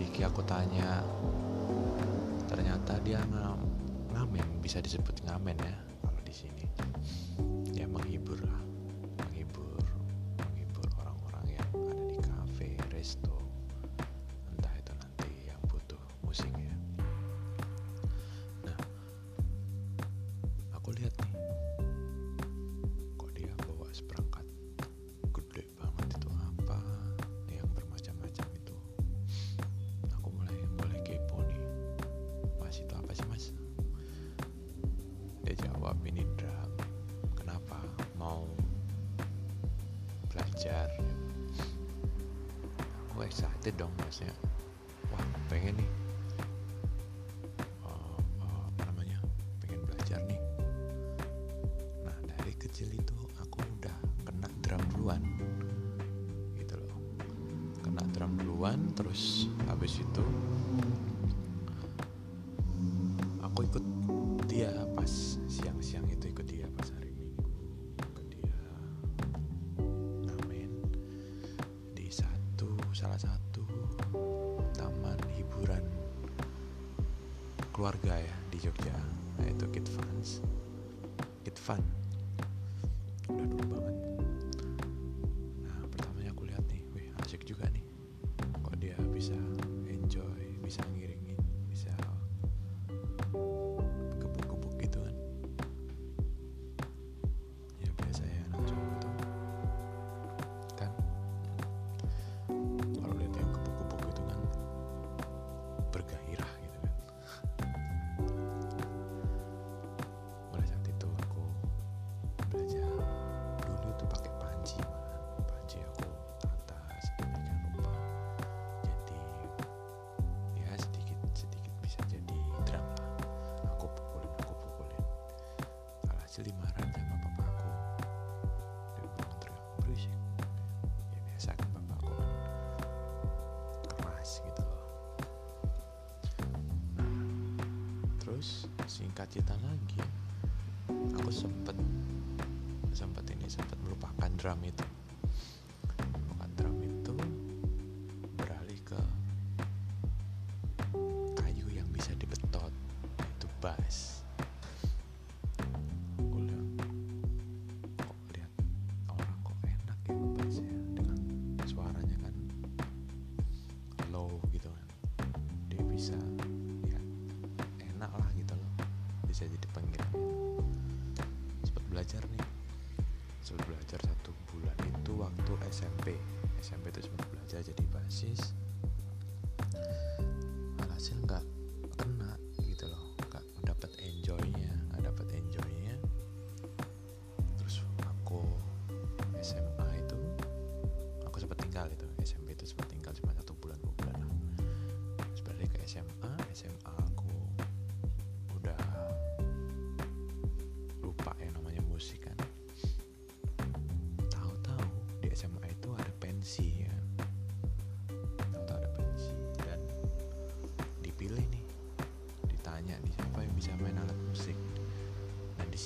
selidiki aku tanya ternyata dia ngam ngamen bisa disebut ngamen ya kalau di sini. Ya menghibur lah ini drum kenapa mau belajar? Aku excited dong masnya wah pengen nih eh, eh, apa namanya pengen belajar nih. Nah dari kecil itu aku udah kena drum duluan gitu loh. Kena drum duluan terus habis itu aku ikut dia pas siang-siang itu ikut dia pas hari minggu. Ikut dia. Ngamen di satu salah satu taman hiburan keluarga ya di Jogja yaitu Kid Fans. Kid Fun cerita lagi. Aku sempet sempet ini sempet melupakan drum itu belajar nih. Sempat belajar satu bulan itu waktu SMP SMP itu sempat belajar jadi basis. Alhasil nggak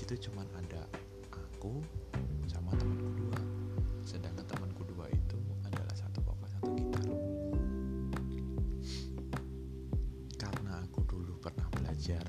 situ cuman ada aku sama temanku dua. Sedangkan temanku dua itu adalah satu vokal satu gitar. Karena aku dulu pernah belajar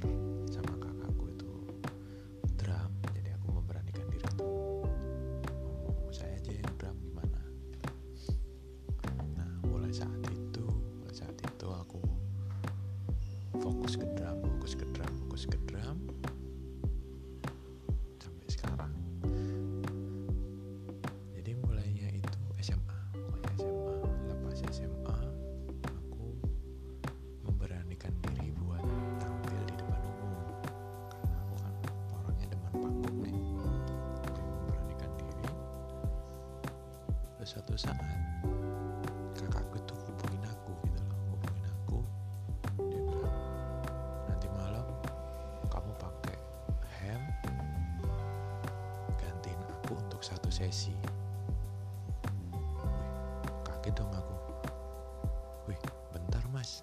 suatu saat kakakku tuh hubungin aku gitu loh hubungin aku. Dia bilang nanti malam kamu pakai hem gantiin aku untuk satu sesi. Kaget dong aku. Wih bentar mas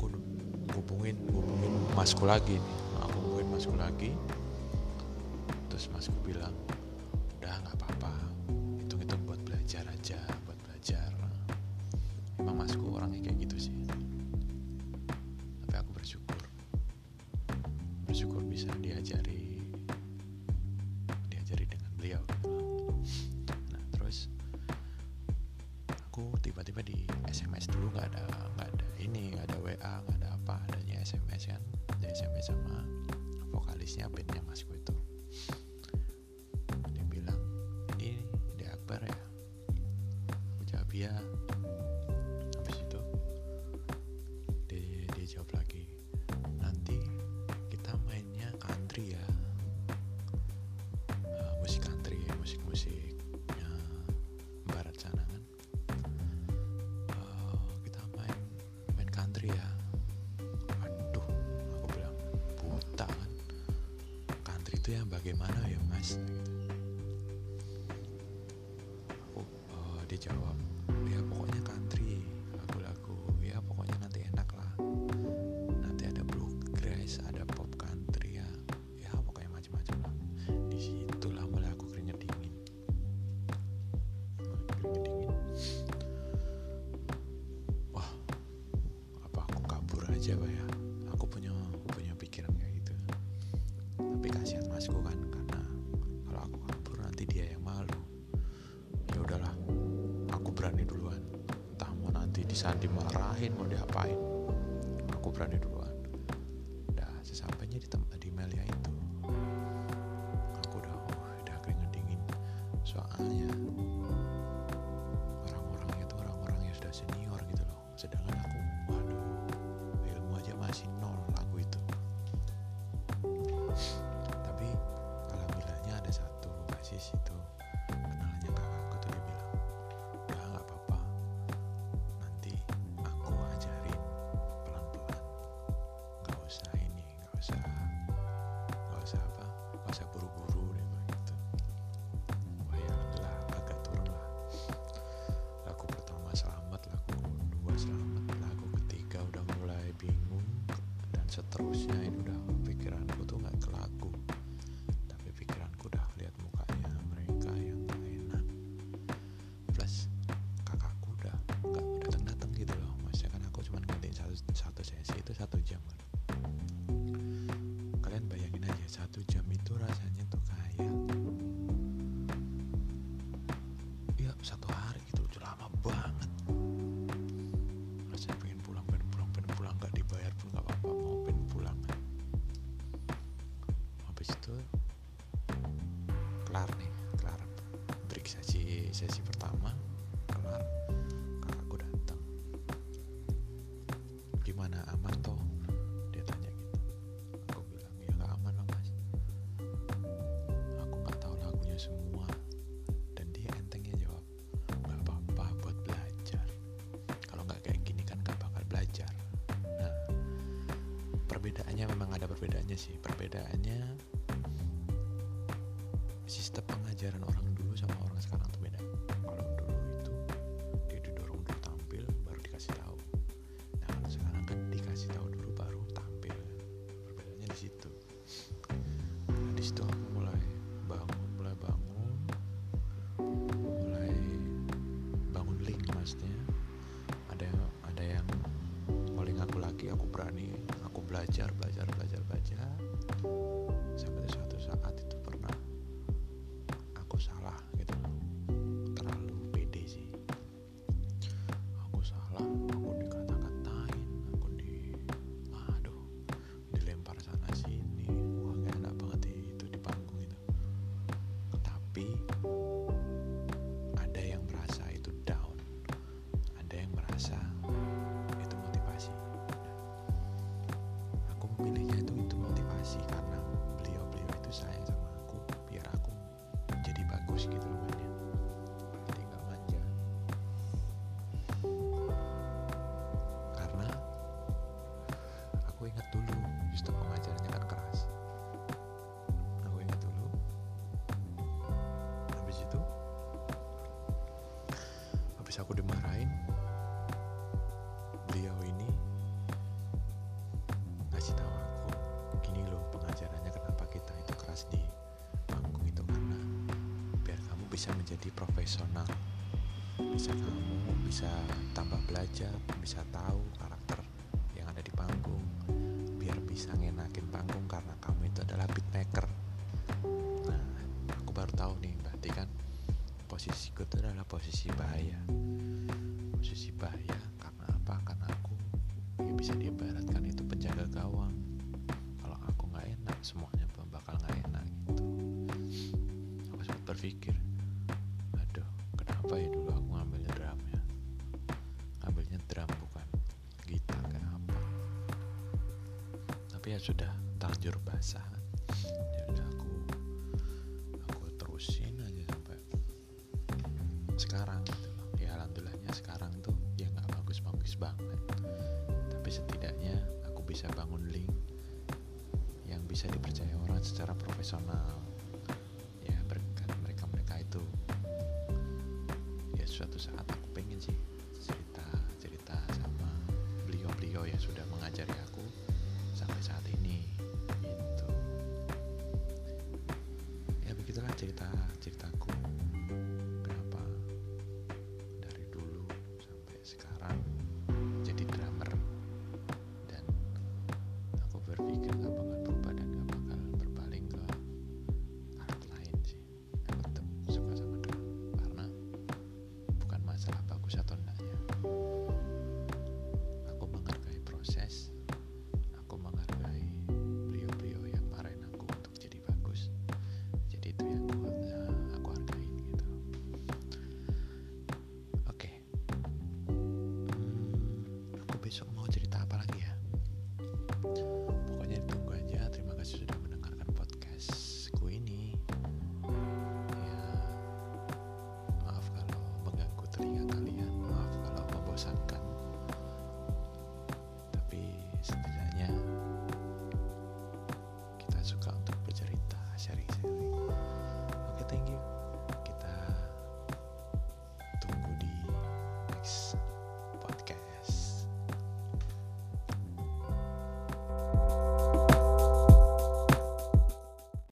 aku ngubungin ngubungin masku lagi nih. Aku ngubungin masku lagi terus masku bilang udah nggak apa-apa. Hitung-hitung buat belajar aja buat belajar. Emang masku orangnya kayak gitu sih. Tapi aku bersyukur. Bersyukur bisa diajari diajari dengan beliau. Nah terus aku tiba-tiba di SMS dulu nggak ada nggak ada ini nggak ada WA nggak ada apa adanya SMS kan. Ada SMS sama vokalisnya bandnya masku itu itu yang bagaimana ya mas? Aku eh, dia jawab ya pokoknya country lagu-lagu ya pokoknya nanti enak lah. Nanti ada bluegrass ada pop country ya ya pokoknya macam-macam lah. Di situlah mulai aku keringet dingin. Keringet dingin. Wah apa aku kabur aja pak ya mau nanti disandi marahin mau diapain. Aku berani duluan. Udah sesampainya di tempat di Melia itu. Aku udah oh, udah keringet dingin soalnya orang-orang itu orang-orang yang sudah senior kakakku udah nggak datang datang gitu loh. Maksudnya kan aku cuma gantiin satu, satu sesi itu satu jam. Kan kalian bayangin aja satu jam itu rasanya tuh kayak ya satu hari gitu udah lama banget. Rasanya pengen pulang pengen pulang pengen pulang. Nggak dibayar pun nggak apa-apa mau pengen pulang. Habis itu kelar nih sesi pertama kelar kakakku datang. Gimana aman toh? Dia tanya gitu. Aku bilang ya nggak aman lah mas. Aku nggak tahu lagunya semua. Dan dia entengnya jawab nggak apa-apa buat belajar. Kalau nggak kayak gini kan nggak bakal belajar. Nah perbedaannya memang ada perbedaannya sih. Perbedaannya sistem pengajaran orang dulu sama orang sekarang tuh beda. Kalau dulu itu dia didorong dulu tampil baru dikasih tahu. Nah kalau sekarang kan dikasih tahu dulu baru tampil. Perbedaannya di situ. Nah, di situ aku mulai bangun mulai bangun mulai bangun link maksudnya. Ada yang ada yang calling aku lagi aku berani aku belajar belajar belajar belajar. Sampai suatu saat merasa itu motivasi. Aku memilihnya itu itu motivasi karena beliau-beliau itu sayang sama aku biar aku jadi bagus gitu loh mainnya jadi nggak manja. Karena aku ingat dulu sistem pengajarnya kan keras. Aku ingat dulu, habis itu, habis aku dimarahin menjadi profesional. Bisa kamu bisa tambah belajar bisa tahu karakter yang ada di panggung. Biar bisa ngenakin panggung karena kamu itu adalah beatmaker. Nah aku baru tahu nih berarti kan posisiku itu adalah posisi bahaya. Posisi bahaya karena apa? Karena aku ya bisa diibaratkan itu penjaga gawang. Kalau aku nggak enak semuanya bakal nggak enak gitu. Aku sempat berpikir sudah terlanjur basah. Jadi aku aku terusin aja sampai sekarang gitu loh. Ya alhamdulillahnya sekarang tuh ya nggak bagus-bagus banget. Tapi setidaknya aku bisa bangun link yang bisa dipercaya orang secara profesional